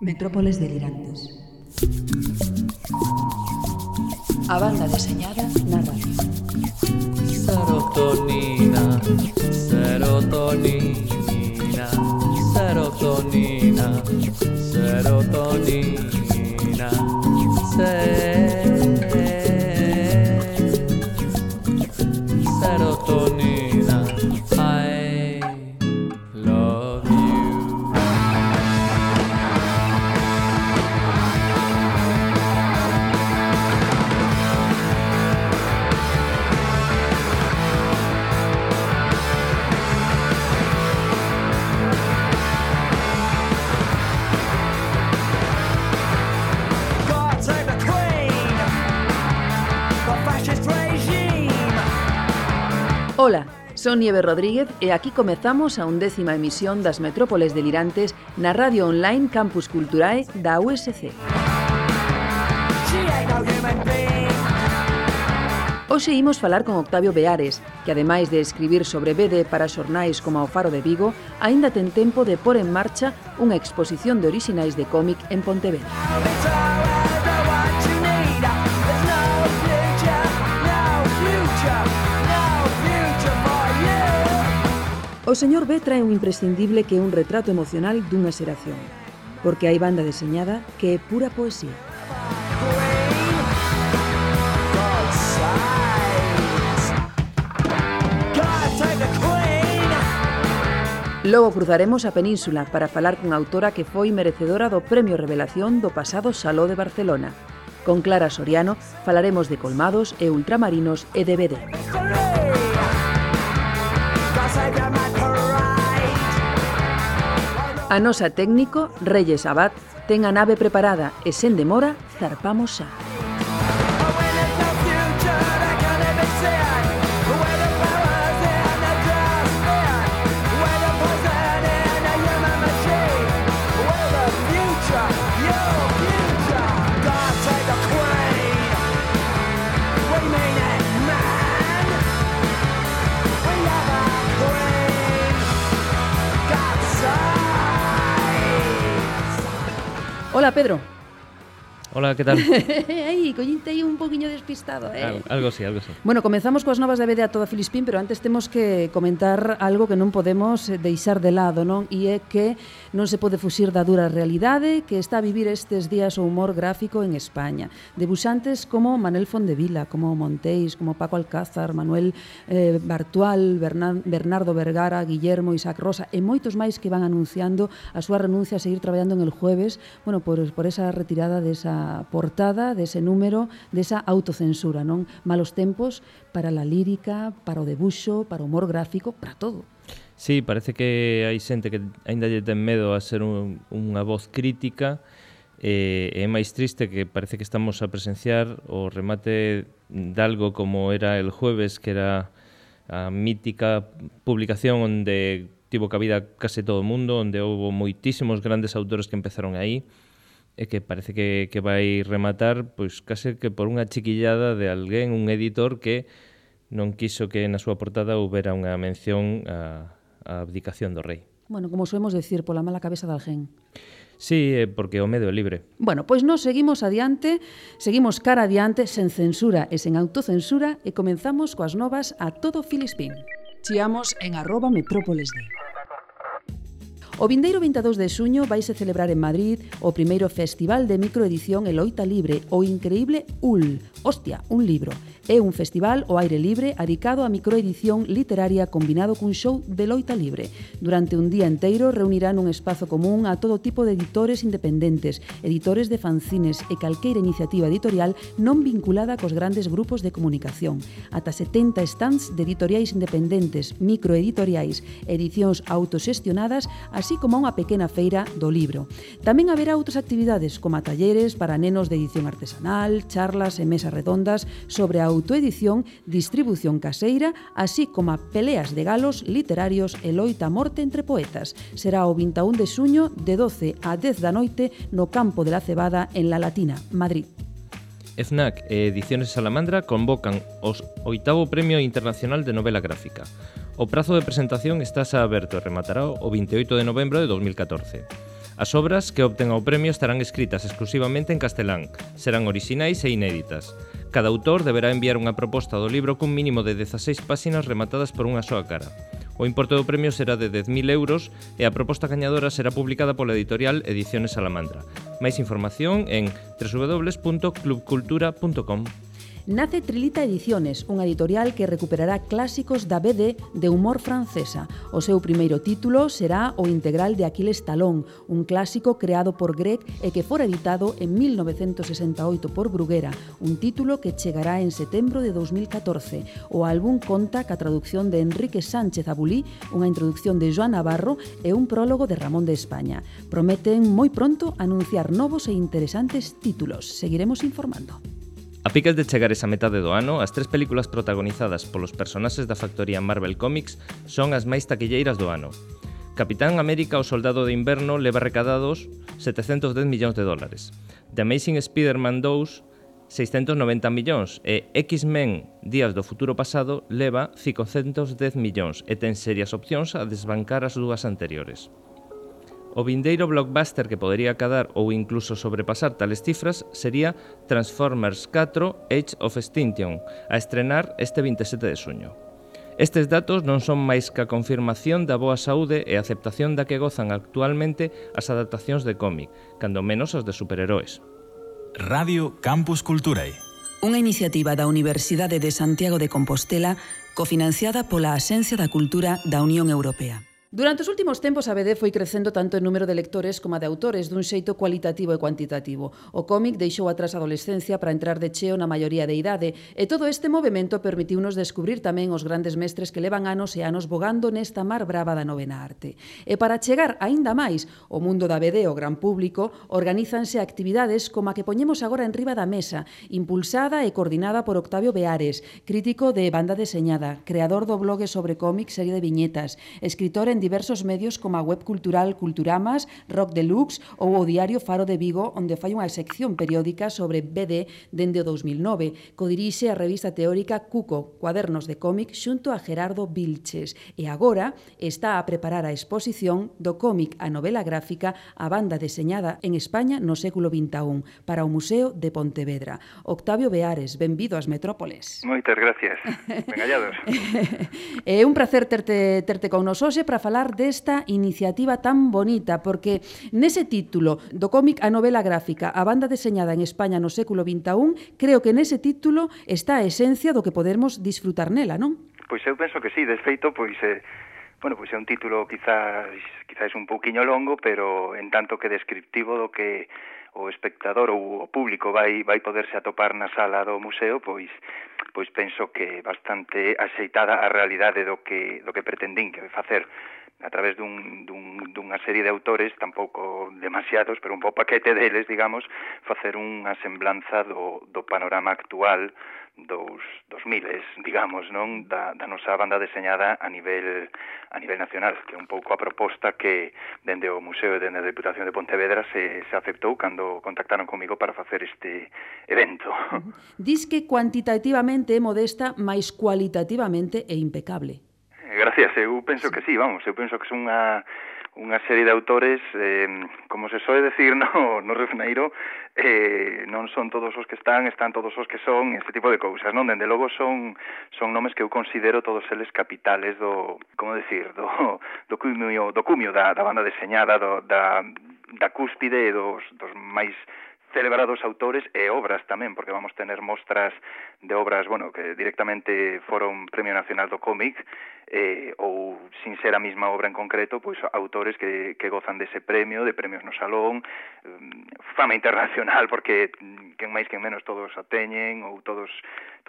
Metrópoles delirantes. A banda deseñada na radio. Serotonina, serotonina, serotonina, serotonina, Son Nieve Rodríguez e aquí comezamos a undécima emisión das Metrópoles Delirantes na radio online Campus Culturae da USC. Hoxe imos falar con Octavio Beares, que ademais de escribir sobre BD para xornais como o Faro de Vigo, aínda ten tempo de pôr en marcha unha exposición de orixinais de cómic en Pontevedra. O señor B trae un imprescindible que é un retrato emocional dunha xeración, porque hai banda deseñada que é pura poesía. Logo cruzaremos a península para falar cunha autora que foi merecedora do Premio Revelación do pasado Saló de Barcelona. Con Clara Soriano falaremos de colmados e ultramarinos e de BD. Anosa técnico, Reyes Abad, tenga nave preparada, es en demora, zarpamos a. Hola, Pedro. Ola, que tal? Aí, collinte aí un poquinho despistado, eh? Algo, algo sí, algo sí. Bueno, comezamos coas novas da BD a toda Filispín, pero antes temos que comentar algo que non podemos eh, deixar de lado, non? E é que non se pode fuxir da dura realidade que está a vivir estes días o humor gráfico en España. Debuxantes como Manel Fondevila, como Monteis, como Paco Alcázar, Manuel eh, Bartual, Bernan, Bernardo Vergara, Guillermo, Isaac Rosa e moitos máis que van anunciando a súa renuncia a seguir traballando en el jueves, bueno, por, por esa retirada desa esa portada dese número, desa autocensura, non? Malos tempos para la lírica, para o debuxo, para o humor gráfico, para todo. Sí, parece que hai xente que aínda lle ten medo a ser un, unha voz crítica eh, e eh, é máis triste que parece que estamos a presenciar o remate de algo como era el jueves, que era a mítica publicación onde tivo cabida case todo o mundo, onde houve moitísimos grandes autores que empezaron aí, e que parece que, que vai rematar pois case que por unha chiquillada de alguén, un editor que non quiso que na súa portada houbera unha mención a, a abdicación do rei. Bueno, como soemos decir, pola mala cabeza de alguén. Sí, porque o medo é libre. Bueno, pois nos seguimos adiante, seguimos cara adiante sen censura e sen autocensura e comenzamos coas novas a todo Filispín. Chiamos en arroba metrópolesd. O vindeiro 22 de xuño vaise celebrar en Madrid o primeiro festival de microedición Eloita Libre, o increíble UL, hostia, un libro, É un festival ao aire libre adicado á microedición literaria combinado cun show de loita libre. Durante un día enteiro reunirá nun espazo común a todo tipo de editores independentes, editores de fanzines e calqueira iniciativa editorial non vinculada cos grandes grupos de comunicación. Ata 70 stands de editoriais independentes, microeditoriais, edicións autosestionadas, así como unha pequena feira do libro. Tamén haberá outras actividades como talleres para nenos de edición artesanal, charlas e mesas redondas sobre a autoedición, distribución caseira, así como peleas de galos literarios e loita morte entre poetas. Será o 21 de xuño de 12 a 10 da noite no Campo de la Cebada en La Latina, Madrid. FNAC e Ediciones Salamandra convocan os oitavo Premio Internacional de Novela Gráfica. O prazo de presentación está xa aberto e rematará o 28 de novembro de 2014. As obras que obten ao premio estarán escritas exclusivamente en castelán, serán orixinais e inéditas. Cada autor deberá enviar unha proposta do libro cun mínimo de 16 páxinas rematadas por unha soa cara. O importe do premio será de 10.000 euros e a proposta gañadora será publicada pola editorial Ediciones Salamandra. Máis información en www.clubcultura.com. Nace Trilita Ediciones, unha editorial que recuperará clásicos da BD de humor francesa. O seu primeiro título será O integral de Aquiles Talón, un clásico creado por Greg e que fora editado en 1968 por Bruguera, un título que chegará en setembro de 2014. O álbum conta ca traducción de Enrique Sánchez Abulí, unha introducción de Joan Navarro e un prólogo de Ramón de España. Prometen moi pronto anunciar novos e interesantes títulos. Seguiremos informando. A picas de chegar esa metade do ano, as tres películas protagonizadas polos personaxes da factoría Marvel Comics son as máis taquilleiras do ano. Capitán América o Soldado de Inverno leva recadados 710 millóns de dólares. The Amazing Spider-Man 2 690 millóns e X-Men Días do Futuro Pasado leva 510 millóns e ten serias opcións a desbancar as dúas anteriores. O vindeiro blockbuster que podería cadar ou incluso sobrepasar tales cifras sería Transformers 4 Age of Extinction, a estrenar este 27 de suño. Estes datos non son máis que a confirmación da boa saúde e aceptación da que gozan actualmente as adaptacións de cómic, cando menos as de superheróis. Radio Campus Culturae. Unha iniciativa da Universidade de Santiago de Compostela cofinanciada pola Axencia da Cultura da Unión Europea. Durante os últimos tempos, a BD foi crecendo tanto en número de lectores como de autores dun xeito cualitativo e cuantitativo. O cómic deixou atrás a adolescencia para entrar de cheo na maioría de idade, e todo este movimento permitiunos descubrir tamén os grandes mestres que levan anos e anos bogando nesta mar brava da novena arte. E para chegar aínda máis o mundo da BD ao gran público, organízanse actividades como a que poñemos agora en riba da mesa, impulsada e coordinada por Octavio Beares, crítico de Banda Deseñada, creador do blog sobre cómics serie de viñetas, escritor en en diversos medios como a web cultural Culturamas, Rock Deluxe ou o diario Faro de Vigo, onde fai unha sección periódica sobre BD dende o 2009, co dirixe a revista teórica Cuco, Cuadernos de cómic, xunto a Gerardo Vilches, e agora está a preparar a exposición do cómic a novela gráfica a banda deseñada en España no século XXI para o Museo de Pontevedra. Octavio Beares, benvido ás metrópoles. Moitas gracias. Ben hallados. é un placer terte, terte con nos hoxe para falar desta iniciativa tan bonita, porque nese título do cómic a novela gráfica, a banda deseñada en España no século XXI, creo que nese título está a esencia do que podemos disfrutar nela, non? Pois eu penso que sí, de feito, pois... Eh... Bueno, pois é un título quizás quizás un pouquiño longo, pero en tanto que descriptivo do que o espectador ou o público vai vai poderse atopar na sala do museo, pois pois penso que bastante axeitada a realidade do que do que pretendín que facer a través dun, dun, dunha serie de autores, tampouco demasiados, pero un pouco paquete deles, digamos, facer unha semblanza do, do panorama actual dos, dos miles, digamos, non da, da nosa banda deseñada a nivel a nivel nacional, que é un pouco a proposta que dende o Museo e dende a Deputación de Pontevedra se, se aceptou cando contactaron comigo para facer este evento. Diz que cuantitativamente é modesta, mais cualitativamente é impecable. Gracias, eu penso que sí, vamos, eu penso que son unha unha serie de autores, eh, como se soe decir no, no Refneiro, eh, non son todos os que están, están todos os que son, este tipo de cousas, non? Dende logo son son nomes que eu considero todos eles capitales do, como decir, do, do cumio, do cumio da, da banda deseñada, do, da, da cúspide dos, dos máis celebrados autores e obras tamén, porque vamos tener mostras de obras, bueno, que directamente foron Premio Nacional do Cómic, eh, ou sin ser a mesma obra en concreto, pois autores que, que gozan dese premio, de premios no salón, mm, fama internacional, porque mm, quen máis quen menos todos a teñen, ou todos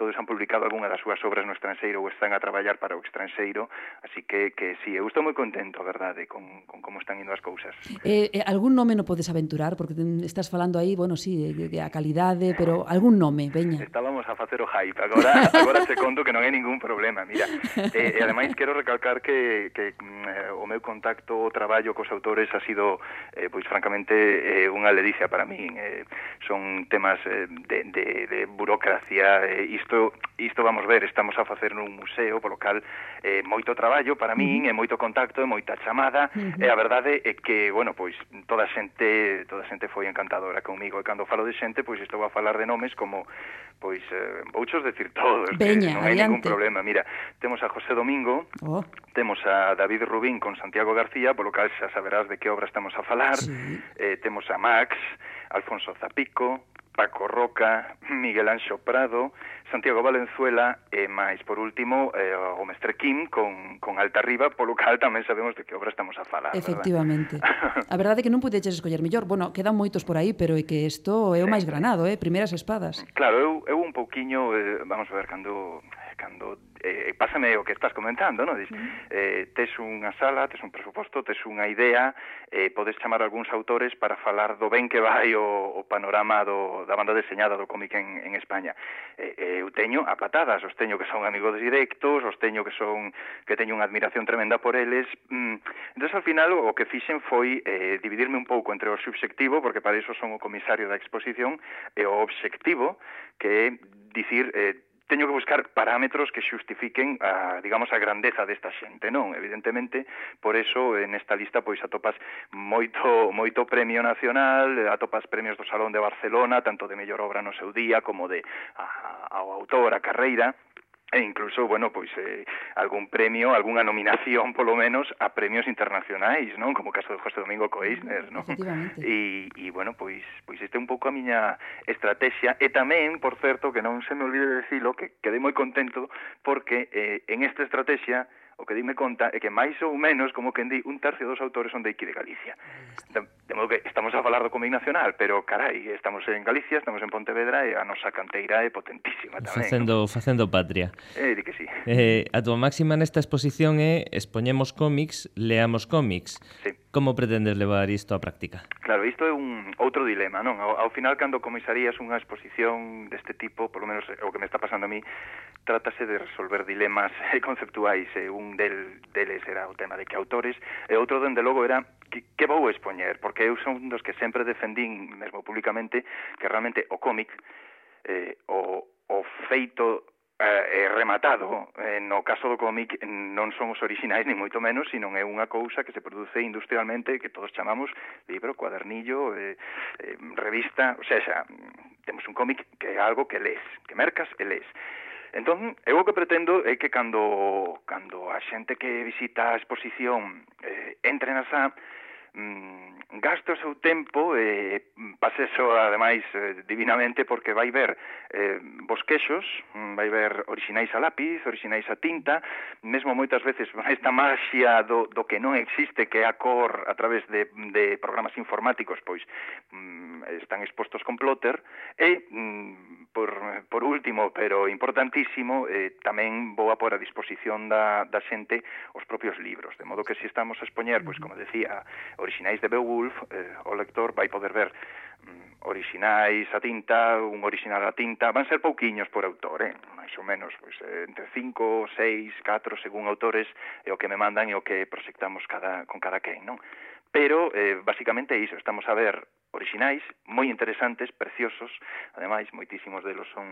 todos han publicado algunha das súas obras no estranxeiro ou están a traballar para o estranxeiro, así que, que sí, eu estou moi contento, a verdade, con, con como están indo as cousas. Eh, eh, algún nome non podes aventurar, porque ten, estás falando aí, bueno, sí, de, de a calidade, pero algún nome, veña. Estábamos a facer o hype, agora, agora te conto que non hai ningún problema, mira. Eh, e ademais quero recalcar que, que eh, o meu contacto, o traballo cos autores ha sido, eh, pois francamente, eh, unha ledicia para min. Eh, son temas eh, de, de, de burocracia, eh, isto, isto vamos ver, estamos a facer nun museo, polo cal eh, moito traballo para min, e moito contacto, e moita chamada, uh -huh. e a verdade é que, bueno, pois toda a xente, toda a xente foi encantadora comigo, e cando falo de xente, pois estou a falar de nomes como pois eh, vouchos decir todos, Veña, que non hai ningún problema. Mira, temos a José Domingo, oh. temos a David Rubín con Santiago García, polo cal xa saberás de que obra estamos a falar, sí. eh, temos a Max, Alfonso Zapico, Paco Roca, Miguel Anxo Prado, Santiago Valenzuela e máis por último eh, o mestre Kim con, con Alta Riba, polo cal tamén sabemos de que obra estamos a falar. Efectivamente. Verdad? a verdade é que non pudeches escoller mellor. Bueno, quedan moitos por aí, pero é que isto é o máis granado, eh? primeiras espadas. Claro, eu, eu un pouquiño, eh, vamos a ver, cando cando eh, pásame o que estás comentando, non? Dis, eh, tes unha sala, tes un presuposto, tes unha idea, eh, podes chamar algúns autores para falar do ben que vai o, o panorama do, da banda deseñada do cómic en, en España. Eh, eu teño a patadas, os teño que son amigos directos, os teño que son que teño unha admiración tremenda por eles. Mm. Entón, ao final, o que fixen foi eh, dividirme un pouco entre o subxectivo, porque para iso son o comisario da exposición, e o obxectivo, que é dicir eh, teño que buscar parámetros que xustifiquen a, digamos, a grandeza desta xente, non? Evidentemente, por eso en esta lista pois atopas moito moito premio nacional, atopas premios do Salón de Barcelona, tanto de mellor obra no seu día como de a, ao autor, a carreira, e incluso, bueno, pois eh, algún premio, algunha nominación polo menos a premios internacionais, non? Como o caso de José Domingo Coisner, non? E, e bueno, pois pois este é un pouco a miña estrategia e tamén, por certo, que non se me olvide de dicilo que quedei moi contento porque eh, en esta estrategia o que dime conta é que máis ou menos, como que di, un tercio dos autores son de aquí de Galicia. De, de modo que estamos a falar do cómic nacional, pero carai, estamos en Galicia, estamos en Pontevedra e a nosa canteira é potentísima tamén. Facendo, ¿no? facendo patria. Eh, di que sí. Eh, a tua máxima nesta exposición é expoñemos cómics, leamos cómics. Sí. Como pretendes levar isto á práctica? Claro, isto é un outro dilema, non? Ao, ao final, cando comisarías unha exposición deste tipo, polo menos o que me está pasando a mí, trátase de resolver dilemas conceptuais. Un del, deles era o tema de que autores, e outro, dende logo, era que, que vou expoñer, porque eu son dos que sempre defendín, mesmo públicamente, que realmente o cómic, eh, o, o feito Eh, eh, rematado. Eh, no caso do cómic non son os orixinais, ni moito menos, sino é unha cousa que se produce industrialmente, que todos chamamos libro, cuadernillo, eh, eh, revista, o sea, xa, temos un cómic que é algo que lees, que mercas e lees. Entón, eu o que pretendo é que cando, cando a xente que visita a exposición eh, entre na SA, mm, gasta o seu tempo e mm, paseso ademais eh, divinamente porque vai ver eh, bosquexos, mm, vai ver orixinais a lápiz, orixinais a tinta, mesmo moitas veces esta maxia do, do que non existe que é a cor a través de, de programas informáticos, pois mm, están expostos con plotter e mm, por, por último, pero importantísimo, eh, tamén vou a pôr a disposición da, da xente os propios libros, de modo que se si estamos a expoñer, pois como decía, orixinais de Beowulf Eh, o lector vai poder ver mm, orixinais a tinta, un orixinal a tinta, van ser pouquiños por autor, eh? máis ou menos, pois, eh, entre 5, 6, 4, según autores, é o que me mandan e o que proxectamos cada, con cada quen, non? Pero, eh, basicamente, iso, estamos a ver orixinais, moi interesantes, preciosos, ademais, moitísimos delos son,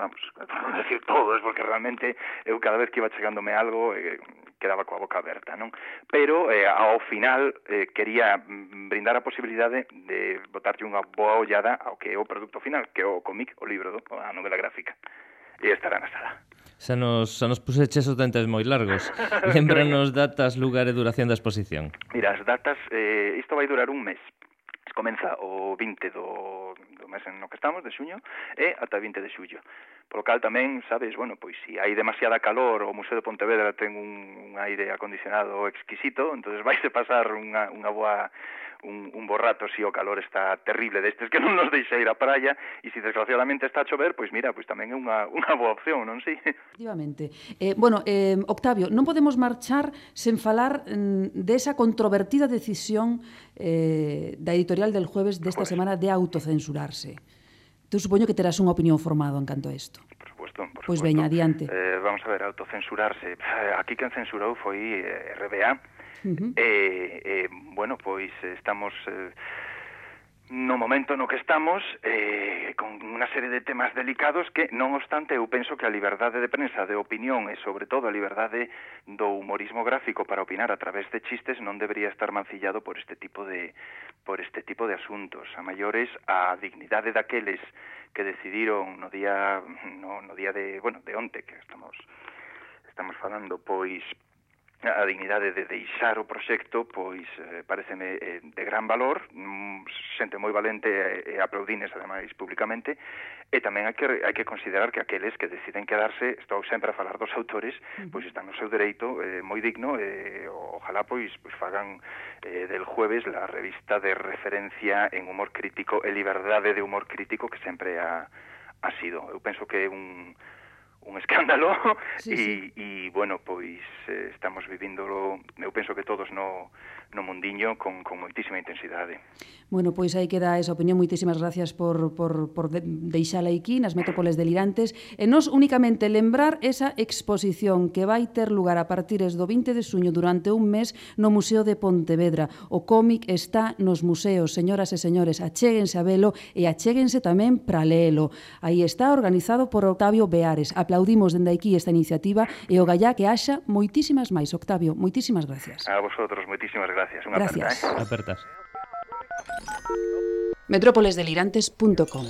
vamos, non decir todos, porque realmente eu cada vez que iba chegándome algo eh, quedaba coa boca aberta, non? Pero eh, ao final eh, quería brindar a posibilidade de botarlle unha boa ollada ao que é o produto final, que é o cómic, o libro, do, a novela gráfica. E estará na sala xa nos, xa nos puseches os dentes moi largos. Lembranos datas, lugar e duración da exposición. Mira, as datas, eh, isto vai durar un mes. Comeza o 20 do, do mes en no que estamos, de xuño, e ata 20 de xullo. Polo cal tamén, sabes, bueno, pois se si hai demasiada calor, o Museo de Pontevedra ten un, un aire acondicionado exquisito, entonces vaise pasar unha, unha boa un, un borrato si o calor está terrible destes que non nos deixa ir á praia e se si desgraciadamente está a chover, pois mira, pois tamén é unha, unha boa opción, non si? Efectivamente. Eh, bueno, eh, Octavio, non podemos marchar sen falar mm, desa controvertida decisión eh, da editorial del jueves desta de semana de autocensurarse. Eu supoño que terás unha opinión formada en canto a isto. Por supuesto, por pois supuesto. veña, adiante. Eh, vamos a ver, autocensurarse. Eh, aquí quen censurou foi eh, RBA, Uh -huh. eh, eh, bueno, pois estamos eh, no momento no que estamos eh, con unha serie de temas delicados que, non obstante, eu penso que a liberdade de prensa, de opinión e, sobre todo, a liberdade do humorismo gráfico para opinar a través de chistes non debería estar mancillado por este tipo de, por este tipo de asuntos. A maiores, a dignidade daqueles que decidiron no día, no, no día de, bueno, de onte que estamos, estamos falando, pois, a dignidade de deixar o proxecto, pois eh, pareceme eh, de gran valor, mm, xente moi valente eh, e eh, aplaudines ademais públicamente, e tamén hai que, hai que considerar que aqueles que deciden quedarse, estou sempre a falar dos autores, pois están no seu dereito eh, moi digno, e eh, ojalá pois, pois fagan eh, del jueves la revista de referencia en humor crítico e liberdade de humor crítico que sempre ha, ha sido. Eu penso que é un un escándalo sí, e, sí. e bueno, pois eh, estamos vivíndolo, eu penso que todos no no mundiño con, con moitísima intensidade. Bueno, pois aí queda esa opinión. Moitísimas gracias por, por, por deixala aquí nas Metrópoles Delirantes. E nos únicamente lembrar esa exposición que vai ter lugar a partir do 20 de suño durante un mes no Museo de Pontevedra. O cómic está nos museos. Señoras e señores, achéguense a velo e achéguense tamén para leelo. Aí está organizado por Octavio Beares. Aplaudimos dende aquí esta iniciativa e o gallá que haxa moitísimas máis. Octavio, moitísimas gracias. A vosotros, moitísimas gracias Unha Gracias. aperta, eh? Apertas. metrópolesdelirantes.com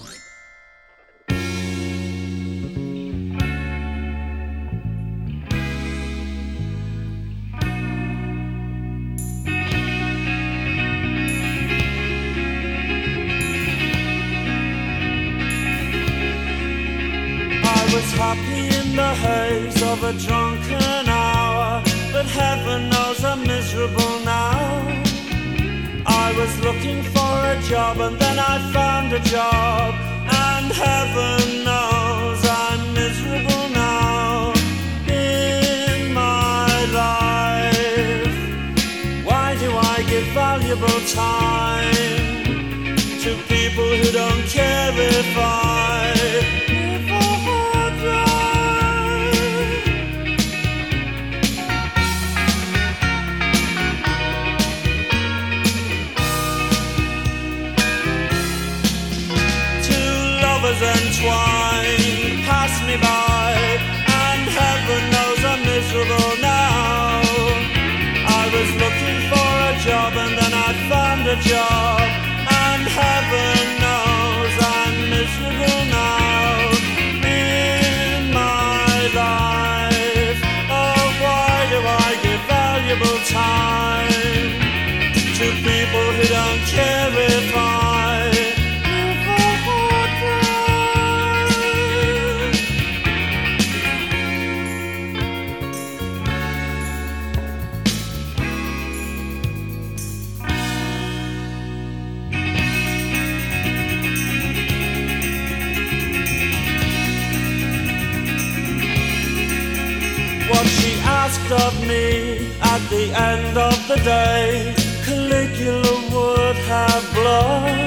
I was happy in the haze of a drunken hour, but heaven knows I'm miserable. I was looking for a job and then I found a job, and heaven knows I'm miserable now. In my life, why do I give valuable time twine pass me by. The day. Caligula would have blushed.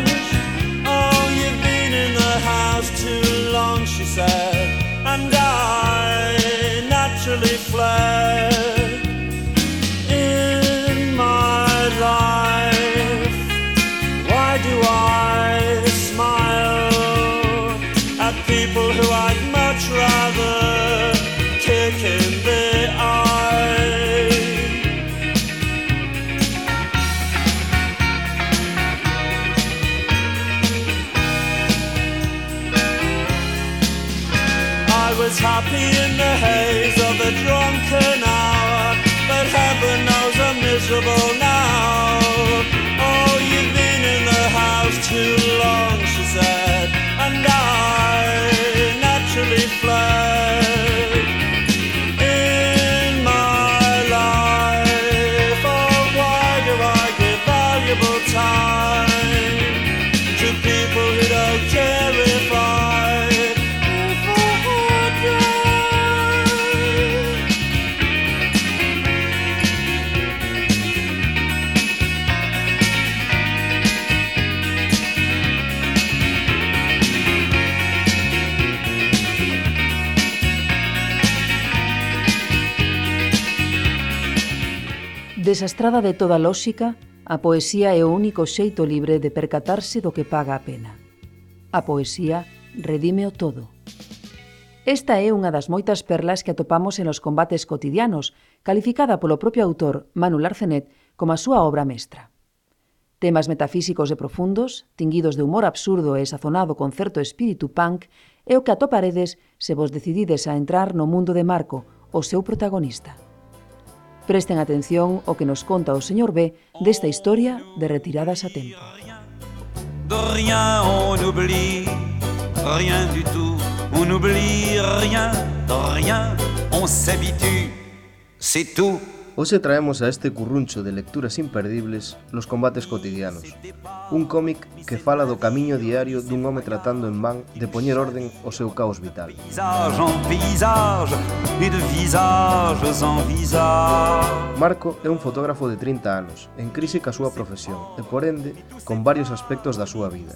Miserable Desastrada de toda lógica, a poesía é o único xeito libre de percatarse do que paga a pena. A poesía redime o todo. Esta é unha das moitas perlas que atopamos en os combates cotidianos, calificada polo propio autor Manu Larcenet como a súa obra mestra. Temas metafísicos e profundos, tinguidos de humor absurdo e sazonado con certo espírito punk, é o que atoparedes se vos decidides a entrar no mundo de Marco, o seu protagonista. Presten atención o que nos conta o señor B desta historia de retiradas a tempo. De rien on oublie, rien du tout, on oublie rien, de rien on s'habitue, c'est tout. Hoxe traemos a este curruncho de lecturas imperdibles Los combates cotidianos. Un cómic que fala do camiño diario dun home tratando en van de poñer orden ao seu caos vital. Marco é un fotógrafo de 30 anos en crise ca súa profesión e por ende con varios aspectos da súa vida.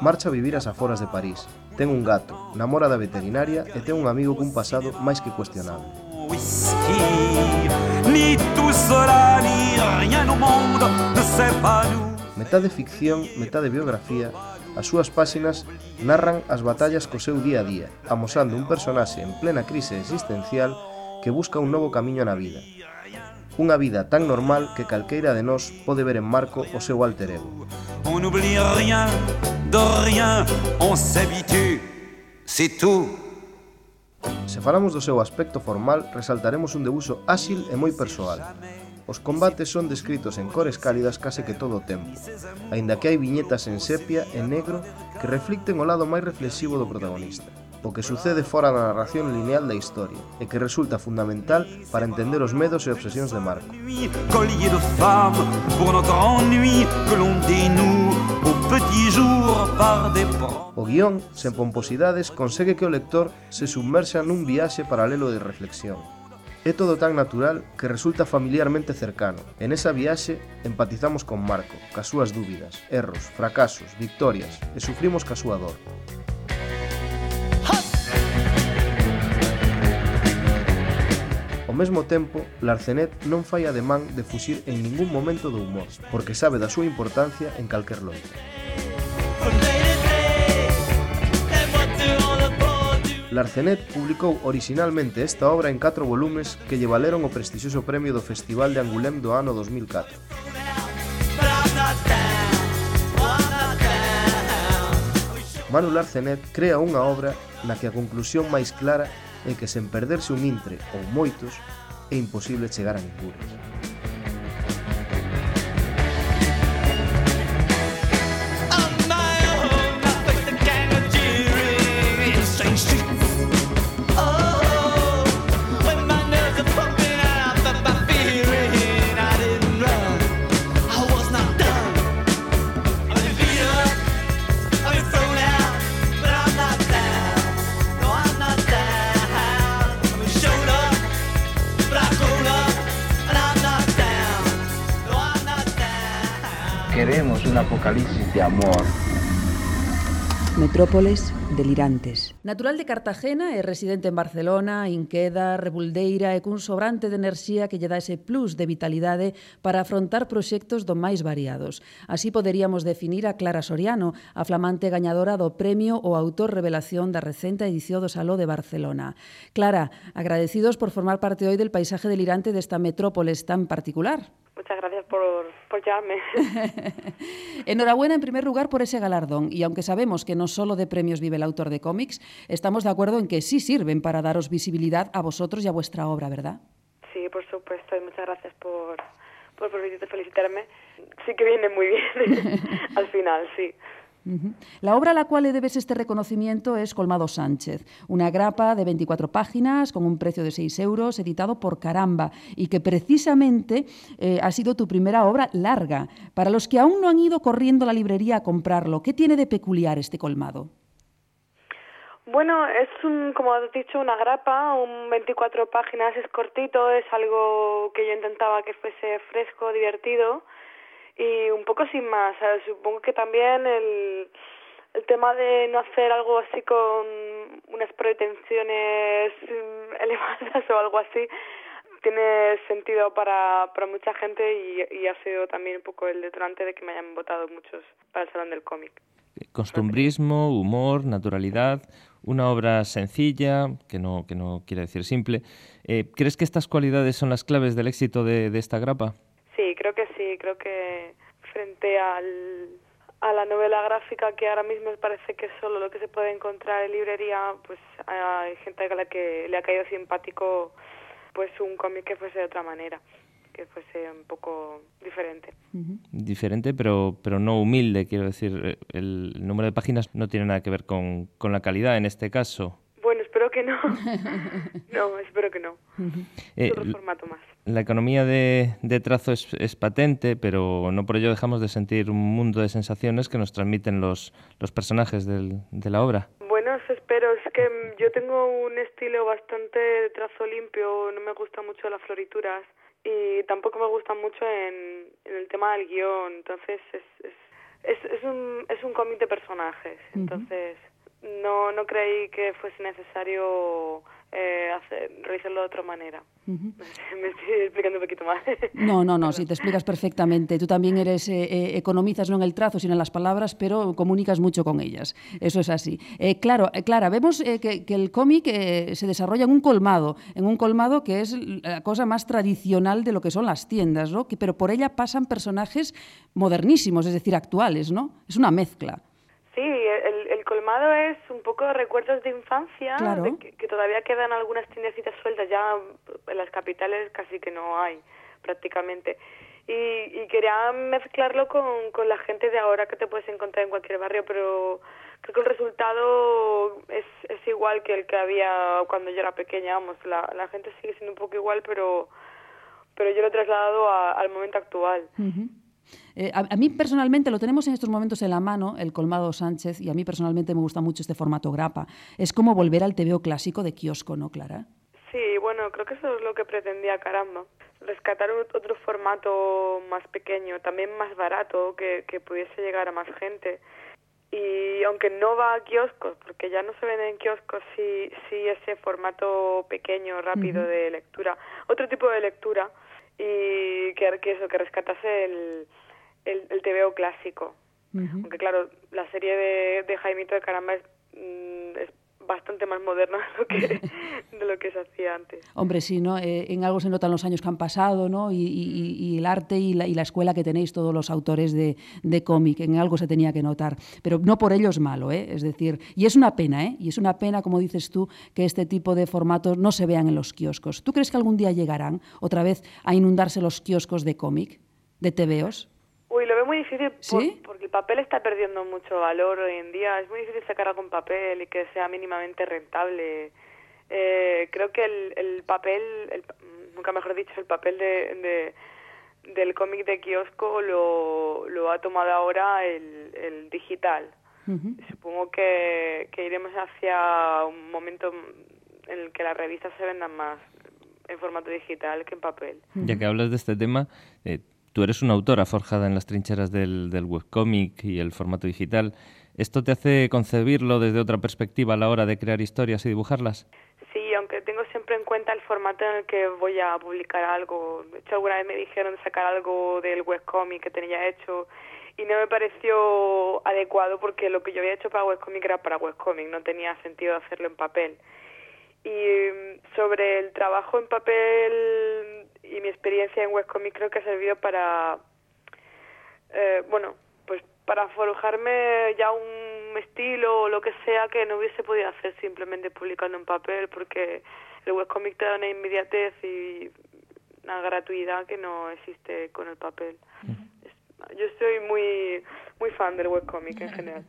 Marcha a vivir as aforas de París. Ten un gato, namora da veterinaria e ten un amigo cun pasado máis que cuestionable. Whisky ni será ni rien no mundo de separo. Metade ficción, metade biografía, as súas páxinas narran as batallas co seu día a día, amosando un personaxe en plena crise existencial que busca un novo camiño na vida. Unha vida tan normal que calqueira de nós pode ver en Marco o seu alter ego. On n'oublie rien, de rien, on s'habitue, c'est tout. Se falamos do seu aspecto formal, resaltaremos un debuxo áxil e moi persoal. Os combates son descritos en cores cálidas case que todo o tempo, aínda que hai viñetas en sepia e negro que reflicten o lado máis reflexivo do protagonista, o que sucede fora da narración lineal da historia e que resulta fundamental para entender os medos e obsesións de Marco. O guión, sen pomposidades, consegue que o lector se submerxa nun viaxe paralelo de reflexión. É todo tan natural que resulta familiarmente cercano. En esa viaxe empatizamos con Marco, cas súas dúbidas, erros, fracasos, victorias e sufrimos ca súa dor. Ao mesmo tempo, Larcenet non fai ademán de fuxir en ningún momento do humor, porque sabe da súa importancia en calquer loito. Larcenet publicou originalmente esta obra en 4 volumes que lle valeron o prestixioso premio do Festival de Angoulême do ano 2004. Manu Larcenet crea unha obra na que a conclusión máis clara é que sen perderse un intre ou moitos é imposible chegar a ningures. metrópoles delirantes. Natural de Cartagena e residente en Barcelona, Inqueda, Rebuldeira e cun sobrante de enerxía que lle dá ese plus de vitalidade para afrontar proxectos do máis variados. Así poderíamos definir a Clara Soriano, a flamante gañadora do premio o autor revelación da recente edición do Saló de Barcelona. Clara, agradecidos por formar parte hoy del paisaje delirante desta metrópoles tan particular. Muchas gracias por, por llamarme. Enhorabuena en primer lugar por ese galardón y aunque sabemos que no solo de premios vive el autor de cómics, estamos de acuerdo en que sí sirven para daros visibilidad a vosotros y a vuestra obra, ¿verdad? Sí, por supuesto, y muchas gracias por, por, por felicitarme. Sí que viene muy bien al final, sí. La obra a la cual le debes este reconocimiento es Colmado Sánchez, una grapa de 24 páginas con un precio de 6 euros, editado por Caramba, y que precisamente eh, ha sido tu primera obra larga. Para los que aún no han ido corriendo a la librería a comprarlo, ¿qué tiene de peculiar este colmado? Bueno, es un, como has dicho, una grapa, un 24 páginas, es cortito, es algo que yo intentaba que fuese fresco, divertido y un poco sin más. ¿sabes? Supongo que también el, el tema de no hacer algo así con unas pretensiones elevadas o algo así, tiene sentido para, para mucha gente y, y ha sido también un poco el detonante de que me hayan votado muchos para el Salón del Cómic. Costumbrismo, humor, naturalidad, una obra sencilla, que no, que no quiere decir simple. Eh, ¿Crees que estas cualidades son las claves del éxito de, de esta grapa? Sí, creo que sí, creo que frente al, a la novela gráfica que ahora mismo parece que es solo lo que se puede encontrar en librería, pues hay gente a la que le ha caído simpático pues un cómic que fuese de otra manera, que fuese un poco diferente. Diferente, pero, pero no humilde, quiero decir. El número de páginas no tiene nada que ver con, con la calidad en este caso. Bueno, espero que no. no, espero que no. Eh, Es otro formato más. La economía de, de trazo es, es patente, pero no por ello dejamos de sentir un mundo de sensaciones que nos transmiten los, los personajes del- de la obra. Bueno, eso espero. Es que mm, yo tengo un estilo bastante de trazo limpio, no me gustan mucho las florituras y tampoco me gustan mucho en, en el tema del guion. Entonces es, es, es, es un, es un cómic de personajes. Entonces no, no creí que fuese necesario eh, hacer, realizarlo de otra manera. Me estoy explicando un poquito mal. No, no, no, si te explicas perfectamente. Tú también eres, eh, eh, economizas no en el trazo, sino en las palabras, pero comunicas mucho con ellas. Eso es así. Eh, claro, eh, Clara, vemos eh, que, que el cómic eh, se desarrolla en un colmado, en un colmado que es la cosa más tradicional de lo que son las tiendas, ¿no? Que- pero por ella pasan personajes modernísimos, es decir, actuales, ¿no? Es una mezcla. Sí, el colmado es un poco recuerdos de infancia, Claro. de que, que todavía quedan algunas tiendecitas sueltas, ya en las capitales casi que no hay prácticamente. Y, y quería mezclarlo con, con la gente de ahora que te puedes encontrar en cualquier barrio, pero creo que el resultado es, es igual que el que había cuando yo era pequeña, vamos, la, la gente sigue siendo un poco igual, pero, pero yo lo he trasladado a- al momento actual. Eh, a, a mí personalmente lo tenemos en estos momentos en la mano, el Colmado Sánchez, y a mí personalmente me gusta mucho este formato grapa. Es como volver al TVO clásico de kiosco, ¿no, Clara? Sí, bueno, creo que eso es lo que pretendía Caramba. Rescatar ot- otro formato más pequeño, también más barato, que, que pudiese llegar a más gente. Y aunque no va a kioscos, porque ya no se vende en kioscos, sí, sí ese formato pequeño, rápido de lectura. Otro tipo de lectura y que, que eso, que rescatase el, el, el TVO clásico. Aunque claro, la serie de, de Jaimito de Caramba es, mm, es bastante más moderna de lo que, de lo que se hacía antes. Hombre, sí, ¿no? Eh, en algo se notan los años que han pasado, ¿no? Y, y- y el arte y la, y la escuela que tenéis todos los autores de, de cómic, en algo se tenía que notar. Pero no por ello es malo, ¿eh? Es decir, y es una pena, ¿eh? Y es una pena, como dices tú, que este tipo de formatos no se vean en los kioscos. ¿Tú crees que algún día llegarán otra vez a inundarse los kioscos de cómic, de TVOs? Uy, lo veo muy difícil por- ¿Sí? porque el papel está perdiendo mucho valor hoy en día. Es muy difícil sacar algo en papel y que sea mínimamente rentable. Eh, creo que el, el papel, el- nunca mejor dicho, el papel de, de- del cómic de kiosco lo, lo ha tomado ahora el, el digital. Supongo que, que iremos hacia un momento en el que las revistas se vendan más en formato digital que en papel. Ya que hablas de este tema, eh, tú eres una autora forjada en las trincheras del, del webcómic y el formato digital. ¿Esto te hace concebirlo desde otra perspectiva a la hora de crear historias y dibujarlas? Sí, aunque tengo siempre en cuenta el formato en el que voy a publicar algo. De hecho, alguna vez me dijeron sacar algo del webcomic que tenía hecho y no me pareció adecuado porque lo que yo había hecho para webcomic era para webcomic, no tenía sentido hacerlo en papel. Y mm, sobre el trabajo en papel y mi experiencia en webcomic creo que ha servido para, eh, bueno, pues para forjarme ya un estilo o lo que sea que no hubiese podido hacer simplemente publicando en papel porque el webcomic te da una inmediatez y una gratuidad que no existe con el papel. Yo soy muy muy fan del webcomic en general.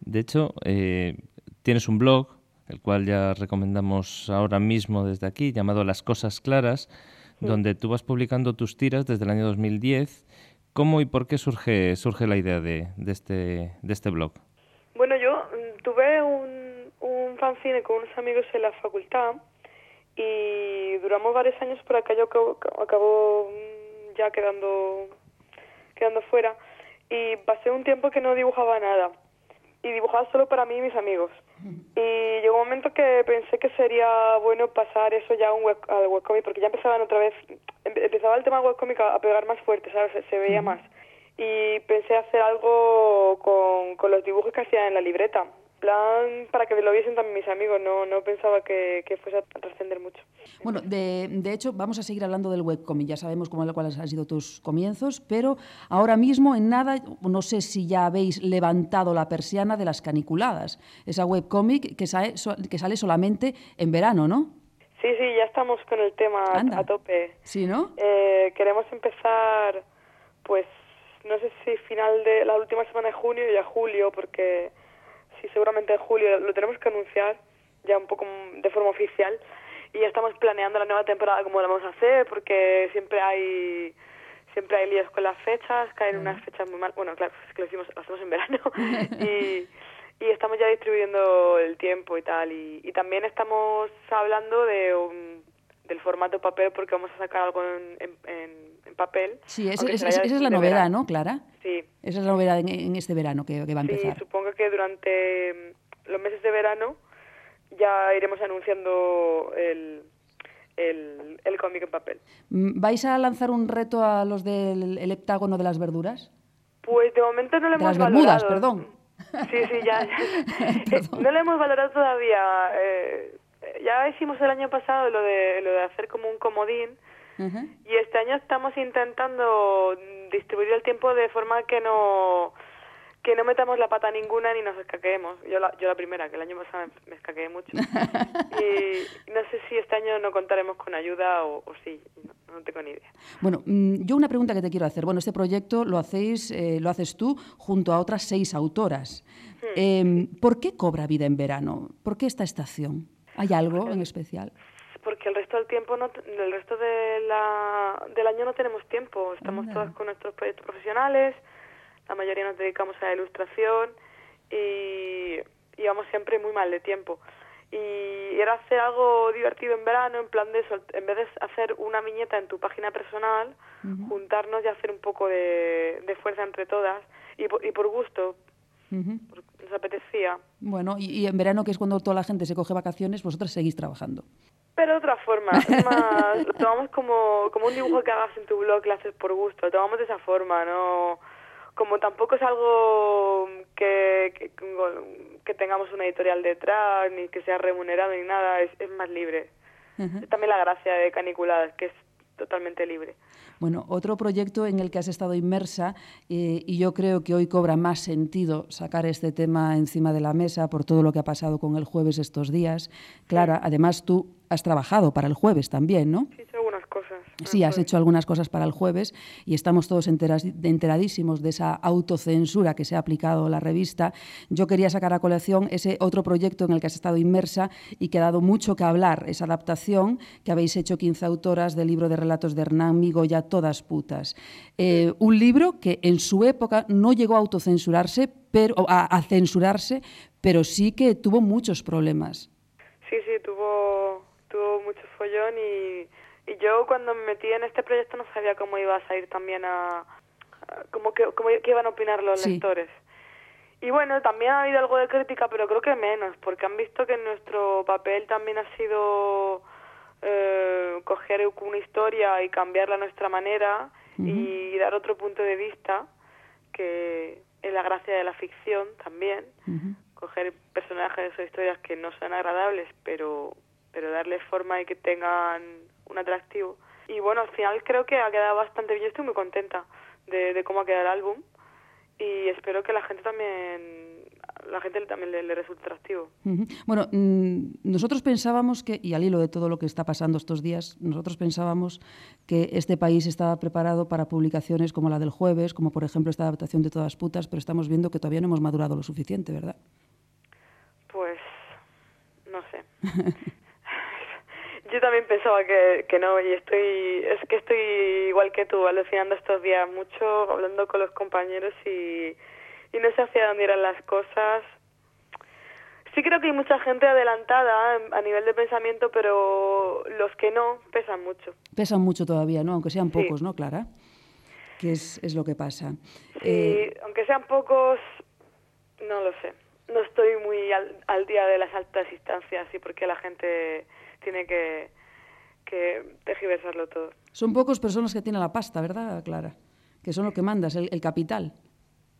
De hecho, eh, tienes un blog, el cual ya recomendamos ahora mismo desde aquí, llamado Las Cosas Claras, donde tú vas publicando tus tiras desde el año 2010. ¿Cómo y por qué surge, surge la idea de, de este, de este blog? Bueno, yo mm, tuve un, un fanzine con unos amigos en la facultad y duramos varios años por aquello acabó, acabó mm, ya quedando quedando fuera y pasé un tiempo que no dibujaba nada y dibujaba solo para mí y mis amigos. Y llegó un momento que pensé que sería bueno pasar eso ya a un web, al webcomic, porque ya empezaban otra vez, em- empezaba el tema webcomic a, a pegar más fuerte, ¿sabes? Se, se veía más. Y pensé hacer algo con, con los dibujos que hacía en la libreta. Plan, para que lo viesen también mis amigos, no, no pensaba que, que fuese a trascender mucho. Bueno, de, de hecho, vamos a seguir hablando del webcomic. Ya sabemos cómo, cuáles han sido tus comienzos, pero ahora mismo, en nada, no sé si ya habéis levantado la persiana de las caniculadas. Esa webcomic que sale, que sale solamente en verano, ¿no? Sí, sí, ya estamos con el tema a- Anda. a tope. Sí, ¿no? Eh, queremos empezar, pues, no sé si final de la última semana de junio y ya julio, porque sí, seguramente en julio lo tenemos que anunciar ya un poco de forma oficial. Y ya estamos planeando la nueva temporada cómo la vamos a hacer, porque siempre hay siempre hay líos con las fechas, caen unas fechas muy mal, bueno, claro, es que lo, hicimos, lo hacemos en verano. Y, y estamos ya distribuyendo el tiempo y tal. Y, y también estamos hablando de un- del formato papel porque vamos a sacar algo en, en, en- papel. Sí, es- es- ya esa es la novedad, verano. ¿no, Clara? Sí, Esa es la novedad en, en este verano que, que va a sí, empezar. supongo que durante mm, los meses de verano ya iremos anunciando el, el, el cómic en papel. Mm, ¿Vais a lanzar un reto a los del el heptágono de las verduras? Pues de momento no lo De hemos las Bermudas, valorado. perdón. Sí, sí, ya. Eh, no lo hemos valorado todavía. Eh, ya hicimos el año pasado lo de, lo de hacer como un comodín y este año estamos intentando distribuir el tiempo de forma que no que no metamos la pata ninguna ni nos escaqueemos. Yo la, yo la primera, que el año pasado me, me escaqueé mucho. y no sé si este año no contaremos con ayuda o, o sí, no, no tengo ni idea. Bueno, mm, yo una pregunta que te quiero hacer. Bueno, este proyecto lo hacéis, eh, lo haces tú junto a otras seis autoras. Eh, ¿Por qué cobra vida en verano? ¿Por qué esta estación? ¿Hay algo en especial? Porque el resto del tiempo, no, t- el resto de la, del año no tenemos tiempo. Estamos Anda. todas con nuestros proyectos profesionales, la mayoría nos dedicamos a la ilustración y, y vamos siempre muy mal de tiempo. Y era hacer algo divertido en verano, en plan de eso, en vez de hacer una viñeta en tu página personal, juntarnos y hacer un poco de, de fuerza entre todas y por, y por gusto, Porque nos apetecía. Bueno, y, y en verano, que es cuando toda la gente se coge vacaciones, vosotras seguís trabajando. Pero de otra forma, es más, lo tomamos como, como un dibujo que hagas en tu blog, que haces por gusto, lo tomamos de esa forma, ¿no? Como tampoco es algo que, que, que tengamos una editorial detrás, ni que sea remunerado, ni nada, es, es más libre. Es también la gracia de Caniculadas, que es totalmente libre. Bueno, otro proyecto en el que has estado inmersa eh, y yo creo que hoy cobra más sentido sacar este tema encima de la mesa por todo lo que ha pasado con el jueves estos días. Clara, además tú has trabajado para el jueves también, ¿no? Sí, he hecho algunas cosas. Sí, has hecho algunas cosas para el jueves y estamos todos enteras- enteradísimos de esa autocensura que se ha aplicado la revista. Yo quería sacar a colección ese otro proyecto en el que has estado inmersa y que ha dado mucho que hablar, esa adaptación que habéis hecho 15 autoras del libro de relatos de Hernán Migoya, Todas putas. Eh, un libro que en su época no llegó a autocensurarse, pero, a, a censurarse, pero sí que tuvo muchos problemas. Sí, sí, tuvo, tuvo mucho follón y yo cuando me metí en este proyecto no sabía cómo iba a salir también a... a- cómo que, cómo que iban a opinar los Sí. lectores. Y bueno, también ha habido algo de crítica, pero creo que menos, porque han visto que nuestro papel también ha sido eh, coger una historia y cambiarla a nuestra manera y dar otro punto de vista, que es la gracia de la ficción también coger personajes o historias que no son agradables, pero, pero darles forma y que tengan un atractivo. Y bueno, al final creo que ha quedado bastante bien. Yo estoy muy contenta de, de cómo ha quedado el álbum y espero que la gente también, la gente también le, le resulte atractivo. Bueno, mm, nosotros pensábamos que, y al hilo de todo lo que está pasando estos días, nosotros pensábamos que este país estaba preparado para publicaciones como la del jueves, como por ejemplo esta adaptación de Todas putas, pero estamos viendo que todavía no hemos madurado lo suficiente, ¿verdad? Pues no sé. Yo también pensaba que, que no y estoy es que estoy igual que tú alucinando estos días mucho hablando con los compañeros y, y no sé hacia dónde irán las cosas. Sí creo que hay mucha gente adelantada a nivel de pensamiento, pero los que no pesan mucho. Pesan mucho todavía, ¿no? Aunque sean Sí. pocos, ¿no, Clara? Que es, es lo que pasa. Sí, Eh, aunque sean pocos, no lo sé. no estoy muy al, al día de las altas instancias y por qué la gente tiene que, que tergiversarlo todo. Son pocos personas que tienen la pasta, ¿verdad, Clara? Que son lo que mandas, el, el capital.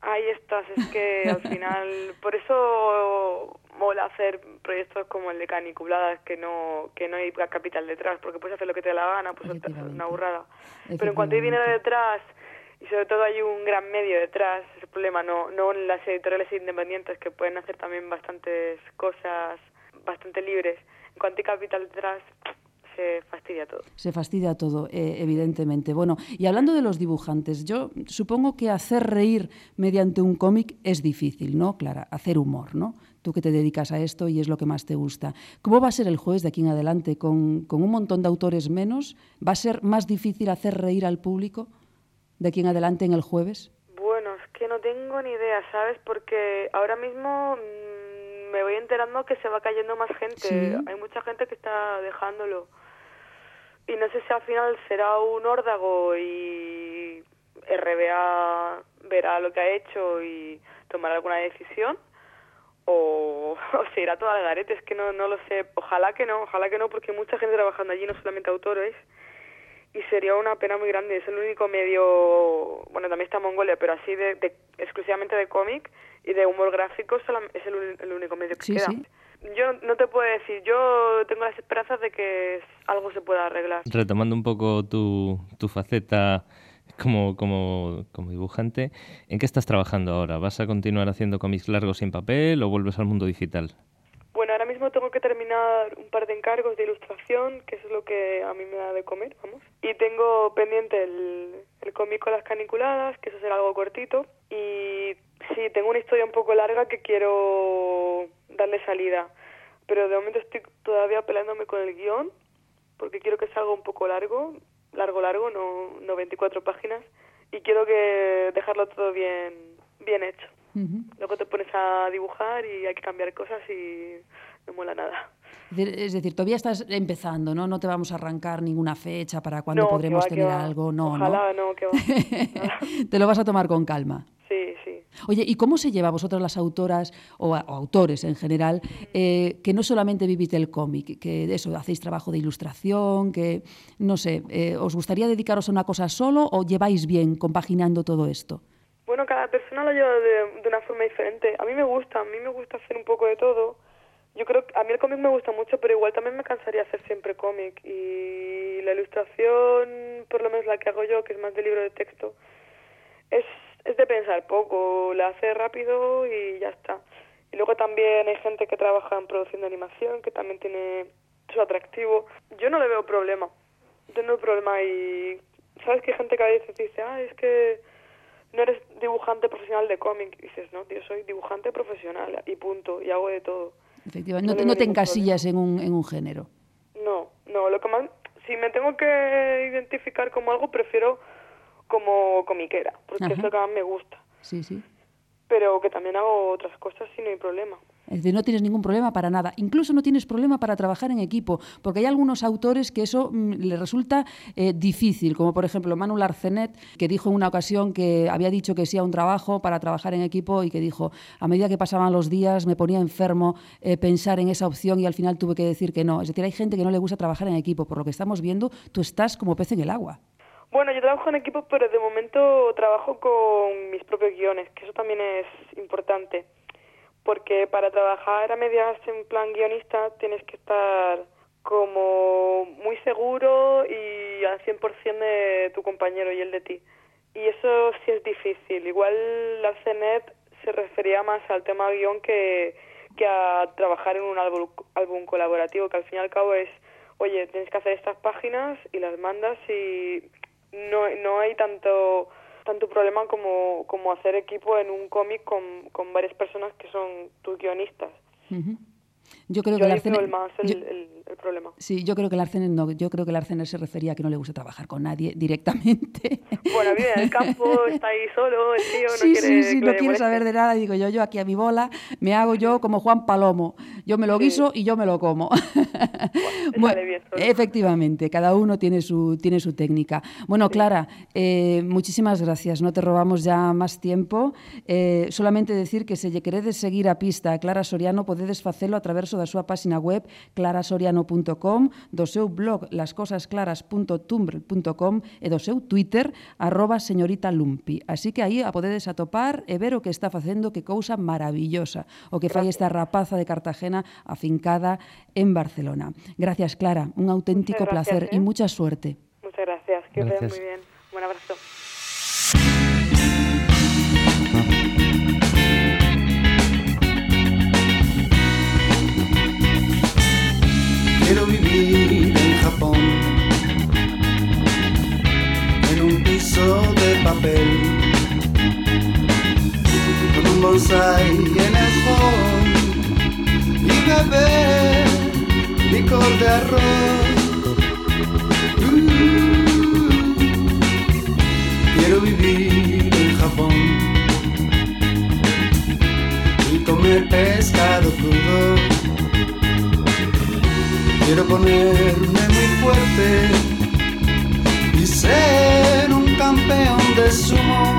Ahí estás, es que al final, por eso mola hacer proyectos como el de Caniculadas, que no que no hay capital detrás, porque puedes hacer lo que te dé la gana, pues es una burrada. Pero en cuanto hay dinero detrás, y sobre todo hay un gran medio detrás, ese problema, no, no las editoriales independientes que pueden hacer también bastantes cosas bastante libres. Hay capital detrás, se fastidia todo. Se fastidia todo, eh, evidentemente. Bueno, y hablando de los dibujantes, yo supongo que hacer reír mediante un cómic es difícil, ¿no, Clara? Hacer humor, ¿no? Tú que te dedicas a esto y es lo que más te gusta. ¿Cómo va a ser el jueves de aquí en adelante? ¿Con, con un montón de autores menos? ¿Va a ser más difícil hacer reír al público de aquí en adelante en el jueves? Bueno, es que no tengo ni idea, ¿sabes? Porque ahora mismo mmm, me voy enterando que se va cayendo más gente. ¿Sí? Hay mucha gente que está dejándolo. Y no sé si al final será un órdago y RBA verá lo que ha hecho y tomará alguna decisión o, o se irá todo al garete, es que no, no lo sé. Ojalá que no, ojalá que no, porque hay mucha gente trabajando allí, no solamente autores, y sería una pena muy grande. Es el único medio, bueno, también está Mongolia, pero así de, de exclusivamente de cómic y de humor gráfico es el, el único medio que Sí, queda. sí. Yo no te puedo decir, yo tengo las esperanzas de que algo se pueda arreglar. Retomando un poco tu, tu faceta como, como, como dibujante, ¿en qué estás trabajando ahora? ¿Vas a continuar haciendo cómics largos sin papel o vuelves al mundo digital? Bueno, ahora mismo tengo que terminar un par de encargos de ilustración, que eso es lo que a mí me da de comer, vamos. Y tengo pendiente el, el cómic con las caniculadas, que eso será algo cortito. Y sí, tengo una historia un poco larga que quiero darle salida. Pero de momento estoy todavía peleándome con el guion, porque quiero que salga un poco largo, largo, largo, no, no 24 páginas. Y quiero que dejarlo todo bien, bien hecho. Luego te pones a dibujar y hay que cambiar cosas y no mola nada. Es decir- todavía estás empezando, ¿no? No te vamos a arrancar ninguna fecha para No, que podremos va, que tener algo, no, Ojalá no, que va. ¿no? te lo vas a tomar con calma. Sí, sí. Oye, ¿y cómo se lleva vosotras las autoras o, a- o autores en general eh, que no solamente vivís del cómic, que de eso hacéis trabajo de ilustración, que no sé, eh, os gustaría dedicaros a una cosa solo o lleváis bien compaginando todo esto? Bueno, cada persona lo lleva de, de una forma diferente. A mí me gusta, a mí me gusta hacer un poco de todo. Yo creo que a mí el cómic me gusta mucho, pero igual también me cansaría hacer siempre cómic. Y la ilustración, por lo menos la que hago yo, que es más de libro de texto, es, es de pensar poco, la hace rápido y ya está. Y luego también hay gente que trabaja en producción de animación, que también tiene su atractivo. Yo no le veo problema, yo no veo problema y sabes que hay gente que a veces dice, ah, es que no eres dibujante profesional de cómic. Y dices, no, yo soy dibujante profesional y punto, y hago de todo. Efectivamente, No te, no te encasillas en un, en un género. No, no, lo que más, si me tengo que identificar como algo, prefiero como comiquera, porque es Ajá. lo que más me gusta. Sí, sí. Pero que también hago otras cosas y no hay problema. Es decir, no tienes ningún problema para nada. Incluso no tienes problema para trabajar en equipo, porque hay algunos autores que eso mm, le resulta eh, difícil, como por ejemplo Manuel Arcenet, que dijo en una ocasión que había dicho que sí a un trabajo para trabajar en equipo y que dijo, a medida que pasaban los días me ponía enfermo eh, pensar en esa opción y al final tuve que decir que no. Es decir, hay gente que no le gusta trabajar en equipo. Por lo que estamos viendo, tú estás como pez en el agua. Bueno, yo trabajo en equipo, pero de momento trabajo con mis propios guiones, que eso también es importante. Porque para trabajar a medias en plan guionista tienes que estar como muy seguro y al 100% de tu compañero y el de ti. Y eso sí es difícil. Igual la CNET se refería más al tema guion que, que a trabajar en un álbum, álbum colaborativo, que al fin y al cabo es, oye, tienes que hacer estas páginas y las mandas y no, no hay tanto tanto problema como, como hacer equipo en un cómic con, con varias personas que son tus guionistas. Yo creo yo que el más el, yo- el- el problema. sí, yo creo que el Arcener no, yo creo que se refería a que no le gusta trabajar con nadie directamente. Bueno, vive en el campo, está ahí solo, el tío no sí, quiere sí, sí, no quiere saber de nada. Digo yo, yo aquí a mi bola me hago yo como Juan Palomo. Yo me lo Sí. guiso y yo me lo como. Bueno, bien efectivamente, cada uno tiene su, tiene su técnica. Bueno, Clara, eh, muchísimas gracias. No te robamos ya más tiempo. Eh, solamente decir que se lle queredes seguir a pista a Clara Soriano podedes facelo a través da súa páxina web clarasoriano.com, do seu blog lascosasclaras.tumblr.com e do seu Twitter arroba señorita Lumpi. Así que aí a podedes atopar e ver o que está facendo, que cousa maravillosa, o que fai esta rapaza de Cartagena afincada en Barcelona. Gracias, Clara, un auténtico gracias, placer eh? y mucha suerte. Muchas gracias, que os muy bien. Un abrazo. En el hall y beber licor de arroz. Quiero vivir en Japón y comer pescado crudo. Quiero ponerme muy fuerte y ser un campeón de sumo.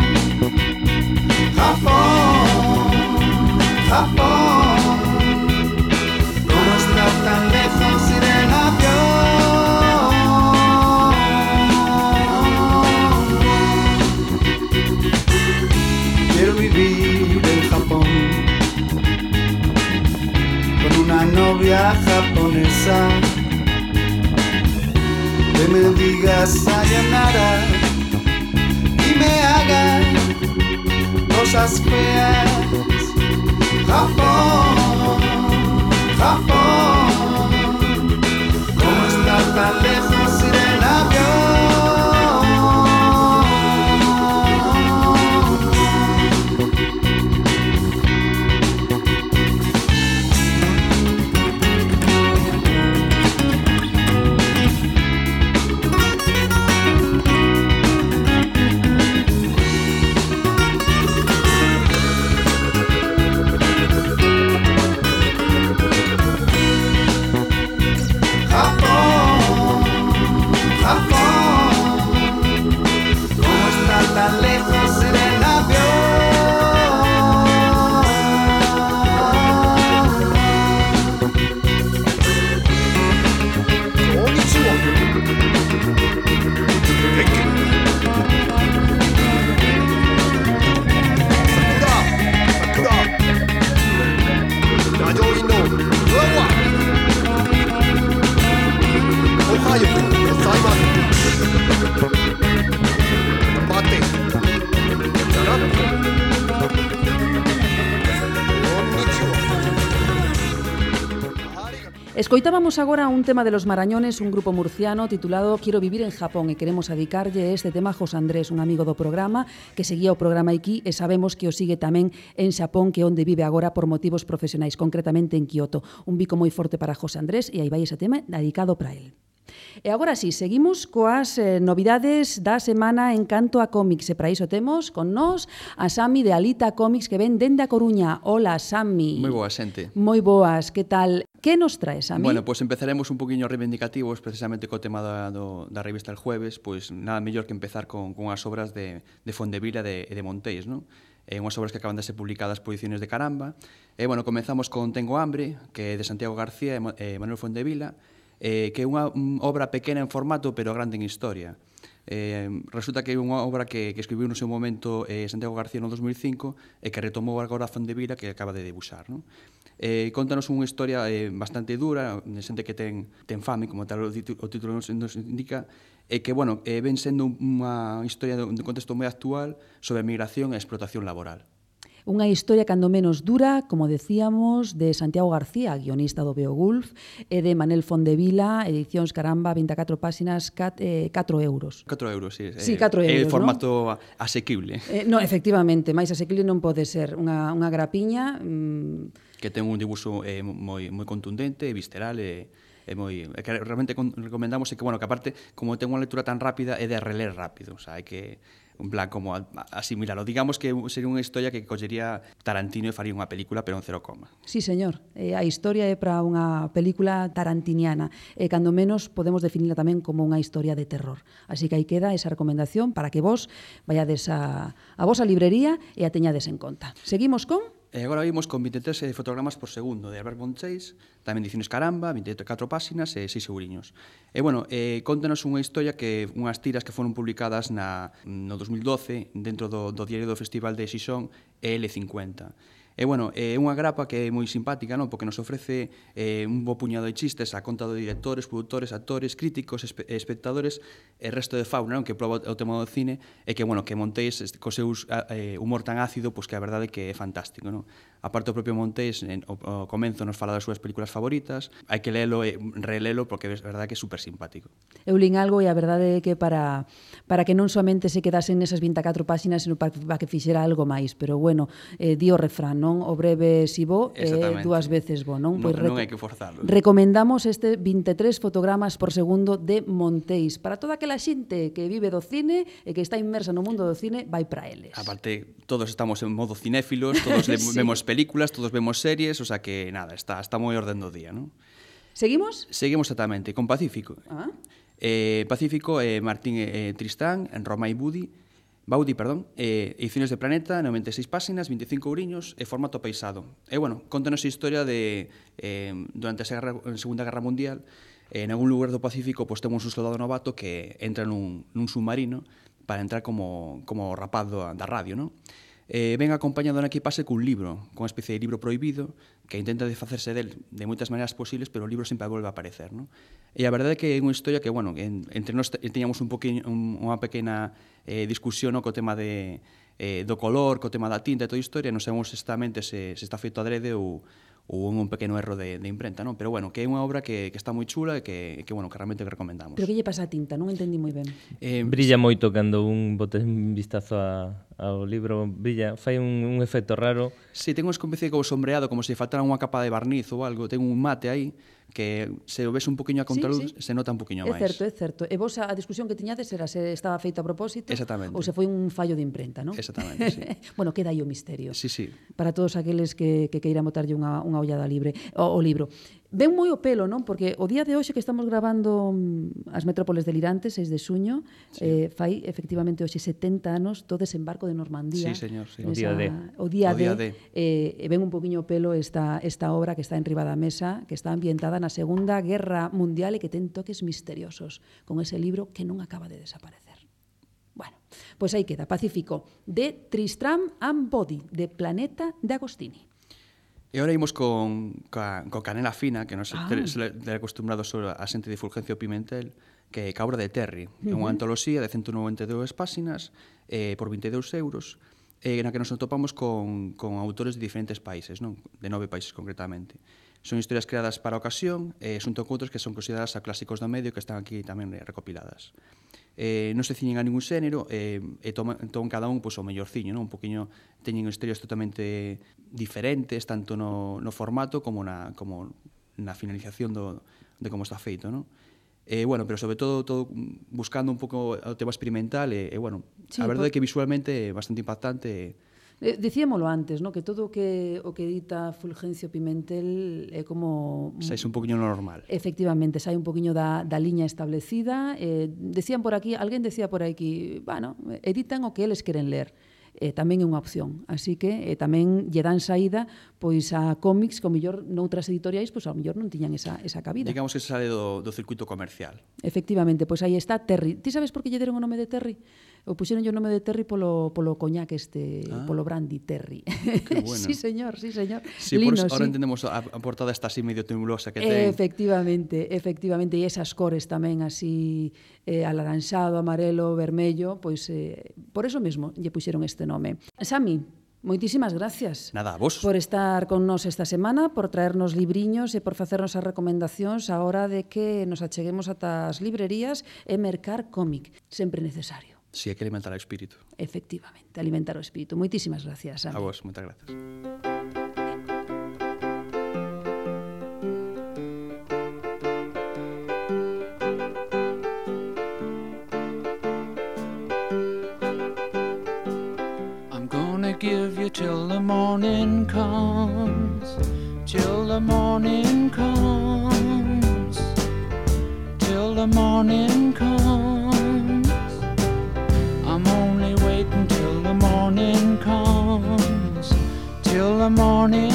Japón, Japón, ¿cómo está tan lejos ir en avión? Quiero vivir en Japón con una novia japonesa que me diga sayonara y me haga cosas feas. Japón, Japón, ¿cómo está tan Escoitábamos agora un tema de los Marañones, un grupo murciano titulado Quiero vivir en Japón e queremos adicarlle este tema a José Andrés, un amigo do programa que seguía o programa aquí e sabemos que o sigue tamén en Xapón que onde vive agora por motivos profesionais, concretamente en Kioto. Un bico moi forte para José Andrés e aí vai ese tema dedicado para él. E agora sí, seguimos coas eh, novidades da semana en canto a cómics. E para iso temos con nós a Sami de Alita Comics que ven dende a Coruña. Hola, Sami. Moi boa, xente. Moi boas, que tal? Que nos traes a mí? Bueno, pois pues empezaremos un poquinho reivindicativos precisamente co tema da, do, da revista El Jueves, pois pues nada mellor que empezar con, con as obras de, de Fondevila e de, de Montéis, non? Eh, unhas obras que acaban de ser publicadas por Ediciones de Caramba. E, bueno, comenzamos con Tengo Hambre, que é de Santiago García e Manuel Fondevila, eh, que é unha obra pequena en formato pero grande en historia. Eh, resulta que é unha obra que, que escribiu no seu momento eh, Santiago García no 2005 e que retomou agora Fondevila que acaba de debuxar. Non? Eh, contanos unha historia eh, bastante dura, de xente que ten, ten fame, como tal o, título, o título nos, nos indica, e que, bueno, eh, ven sendo unha historia de un contexto moi actual sobre a migración e a explotación laboral. Unha historia cando menos dura, como decíamos, de Santiago García, guionista do Beowulf, e de Manel Fondevila, edicións Caramba, 24 páxinas, 4 eh, euros. 4 euros, sí. Sí, 4 eh, euros. É eh, formato no? asequible. Eh, no, efectivamente, máis asequible non pode ser. Unha, unha grapiña... Mm, que ten un dibuixo eh, moi, moi contundente, visceral e... Eh, é moi é que realmente recomendamos é que bueno, que aparte como ten unha lectura tan rápida é de reler rápido, o sea, hai que en plan como a, a asimilalo. Digamos que sería unha historia que collería Tarantino e faría unha película, pero en cero coma. Sí, señor. Eh, a historia é para unha película tarantiniana, e eh, cando menos podemos definirla tamén como unha historia de terror. Así que aí queda esa recomendación para que vos vayades a, a vosa librería e a teñades en conta. Seguimos con... E agora vimos con 23 eh, fotogramas por segundo de Albert Monchais, tamén ediciones Caramba, 24 páxinas e 6 euriños. E bueno, eh, contanos unha historia que unhas tiras que foron publicadas na, no 2012 dentro do, do diario do Festival de Xixón EL50 E, bueno, é unha grapa que é moi simpática, non? Porque nos ofrece eh, un bo puñado de chistes a conta de directores, produtores, actores, críticos, espe espectadores e resto de fauna, non? Que proba o tema do cine e que, bueno, que Montés co seu eh, humor tan ácido, pois que a verdade que é fantástico, non? A parte do propio Montés, en, o, o comenzo nos fala das súas películas favoritas, hai que lelo e relelo porque é verdade que é super simpático. Eu lin algo e a verdade é que para, para que non somente se quedasen nesas 24 páxinas, sino para, para que fixera algo máis, pero bueno, eh, di o refrán, non? non? O breve si bo e eh, dúas veces bo, non? Pois non, non hai que forzalo. Recomendamos este 23 fotogramas por segundo de Monteis para toda aquela xente que vive do cine e que está inmersa no mundo do cine, vai para eles. Aparte, todos estamos en modo cinéfilos, todos sí. vemos películas, todos vemos series, o sea que nada, está está moi orden do día, non? Seguimos? Seguimos exactamente, con Pacífico. Ah. Eh, Pacífico, eh, Martín eh, Tristán, Roma e Budi, Baudi, perdón, eh, Ediciones de Planeta, 96 páxinas, 25 ouriños e formato paisado. E, bueno, contanos a historia de, eh, durante a Guerra, Segunda Guerra Mundial, eh, en algún lugar do Pacífico, pois pues, temos un soldado novato que entra nun, nun submarino para entrar como, como rapaz da radio, non? Eh, ven acompañado na equipase cun libro, con especie de libro prohibido, que intenta desfacerse del de moitas maneiras posibles, pero o libro sempre volve a aparecer, non? E a verdade é que é unha historia que, bueno, en, entre nós teñamos un poquinho un, unha pequena eh, discusión no, co tema de eh, do color, co tema da tinta e toda a historia, non sabemos exactamente se, se está feito adrede ou, ou un pequeno erro de, de imprenta, non? Pero bueno, que é unha obra que, que está moi chula e que, que, bueno, que realmente recomendamos. Pero que lle pasa a tinta? Non entendí moi ben. Eh, Brilla moito cando un bote un vistazo a, ao libro brilla, fai un, un efecto raro. Si, sí, ten unha especie como sombreado, como se faltara unha capa de barniz ou algo, ten un mate aí que se o ves un poquinho a contraluz sí, sí. se nota un poquinho máis. É certo, é certo. E vos a discusión que tiñades era se estaba feita a propósito ou se foi un fallo de imprenta, non? Exactamente, sí. bueno, queda aí o misterio. Sí, sí. Para todos aqueles que, que queiran botarlle unha, unha ollada libre, o, o libro. Ben moi o pelo, non? Porque o día de hoxe que estamos gravando mm, as metrópoles delirantes, 6 de suño, sí. eh, fai efectivamente hoxe 70 anos do desembarco de Normandía. Sí, señor, sí. O día de. O día, o día de, de. Eh, ben un poquinho o pelo esta, esta obra que está en riba da mesa, que está ambientada na Segunda Guerra Mundial e que ten toques misteriosos con ese libro que non acaba de desaparecer. Bueno, pois pues aí queda, Pacífico, de Tristram Ambody, de Planeta de Agostini. E ora imos con, ca, co canela fina, que nos ah. ter acostumbrados sobre a xente de Fulgencio Pimentel, que é Cabra de Terry. É uh -huh. unha antoloxía de 192 páxinas eh, por 22 euros, eh, na que nos topamos con, con autores de diferentes países, non? de nove países concretamente. Son historias creadas para a ocasión, e eh, xunto con outros que son consideradas a clásicos do medio que están aquí tamén recopiladas eh, non se ciñen a ningún xénero eh, e toma, entón cada un pois, o mellorciño, non? un poquinho teñen historias totalmente diferentes tanto no, no formato como na, como na finalización do, de como está feito. Non? Eh, bueno, pero sobre todo, todo buscando un pouco o tema experimental e, eh, eh, bueno, sí, a verdade por... é que visualmente é bastante impactante e eh, Eh, dicíamolo antes, no? que todo o que o que edita Fulgencio Pimentel é como saís un poquinho normal. Efectivamente, sai un poquinho da da liña establecida. Eh, decían por aquí, alguén decía por aquí, bueno, editan o que eles queren ler eh, tamén é unha opción. Así que eh, tamén lle dan saída pois a cómics que ao mellor noutras editoriais pois ao mellor non tiñan esa, esa cabida. Digamos que sale do, do circuito comercial. Efectivamente, pois aí está Terry. Ti sabes por que lle deron o nome de Terry? O puxeron o nome de Terry polo, polo coñac este, ah. polo brandy Terry. Que bueno. sí, señor, sí, señor. Sí, Lino, por sí. ahora entendemos a, a portada esta así medio temulosa que ten. Efectivamente, efectivamente, e esas cores tamén así eh, alaranxado, amarelo, vermello, pois eh, por eso mesmo lle puxeron este nome. Sami, Moitísimas gracias. Nada, a vos. Por estar con nós esta semana, por traernos libriños e por facernos as recomendacións a hora de que nos acheguemos ata as librerías e mercar cómic, sempre necesario. Si hai que alimentar o espírito. Efectivamente, alimentar o espírito. Moitísimas gracias, Sam. A vos, moitas gracias. I'm gonna give you till the morning comes, till the morning comes, till the morning comes. Morning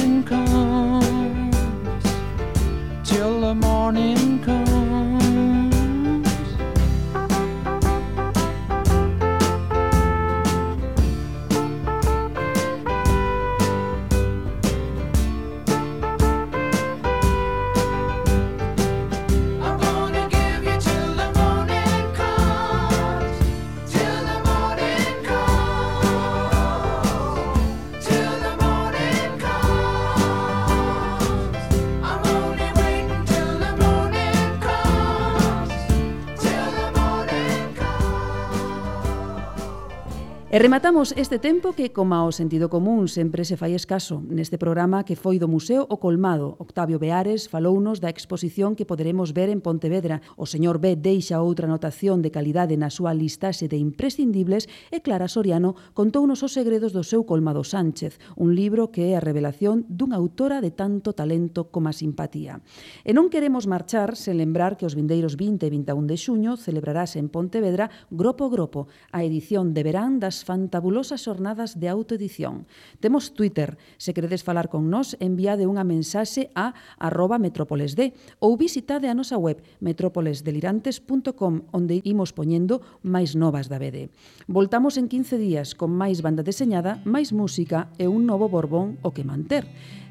E rematamos este tempo que, como ao sentido común, sempre se fai escaso. Neste programa que foi do Museo O Colmado, Octavio Beares falounos da exposición que poderemos ver en Pontevedra. O señor B deixa outra anotación de calidade na súa listaxe de imprescindibles e Clara Soriano contounos os segredos do seu Colmado Sánchez, un libro que é a revelación dunha autora de tanto talento como a simpatía. E non queremos marchar sen lembrar que os vindeiros 20 e 21 de xuño celebrarase en Pontevedra Gropo Gropo, a edición de verán das fantabulosas xornadas de autoedición. Temos Twitter, se queredes falar con nós, enviade unha mensaxe a arroba metrópolesd ou visitade a nosa web metrópolesdelirantes.com onde imos poñendo máis novas da BD. Voltamos en 15 días con máis banda deseñada, máis música e un novo Borbón o que manter.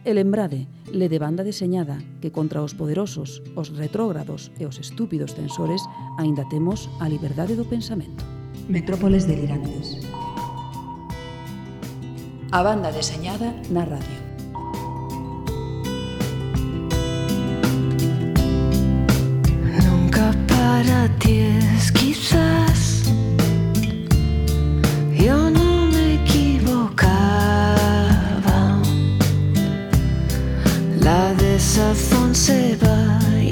E lembrade, le de banda deseñada que contra os poderosos, os retrógrados e os estúpidos censores aínda temos a liberdade do pensamento. Metrópoles delirantes. A banda deseñada na radio. Nunca para ti es quizás yo no me equivocaba. La desazón se va a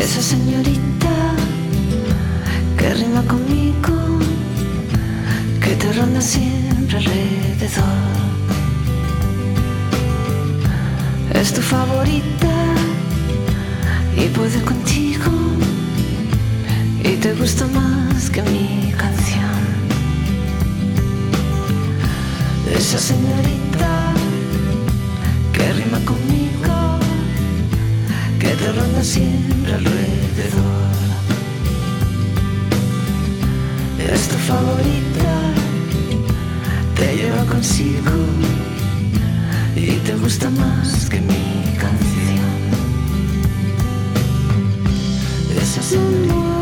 Esa señorita que rima conmigo, que te ronda siempre alrededor. Es tu favorita y puede contigo te gusta más que mi canción. Esa señorita que rima conmigo, que ronda siempre alrededor. Es tu favorita, te lleva consigo y te gusta más que mi canción. Esa señorita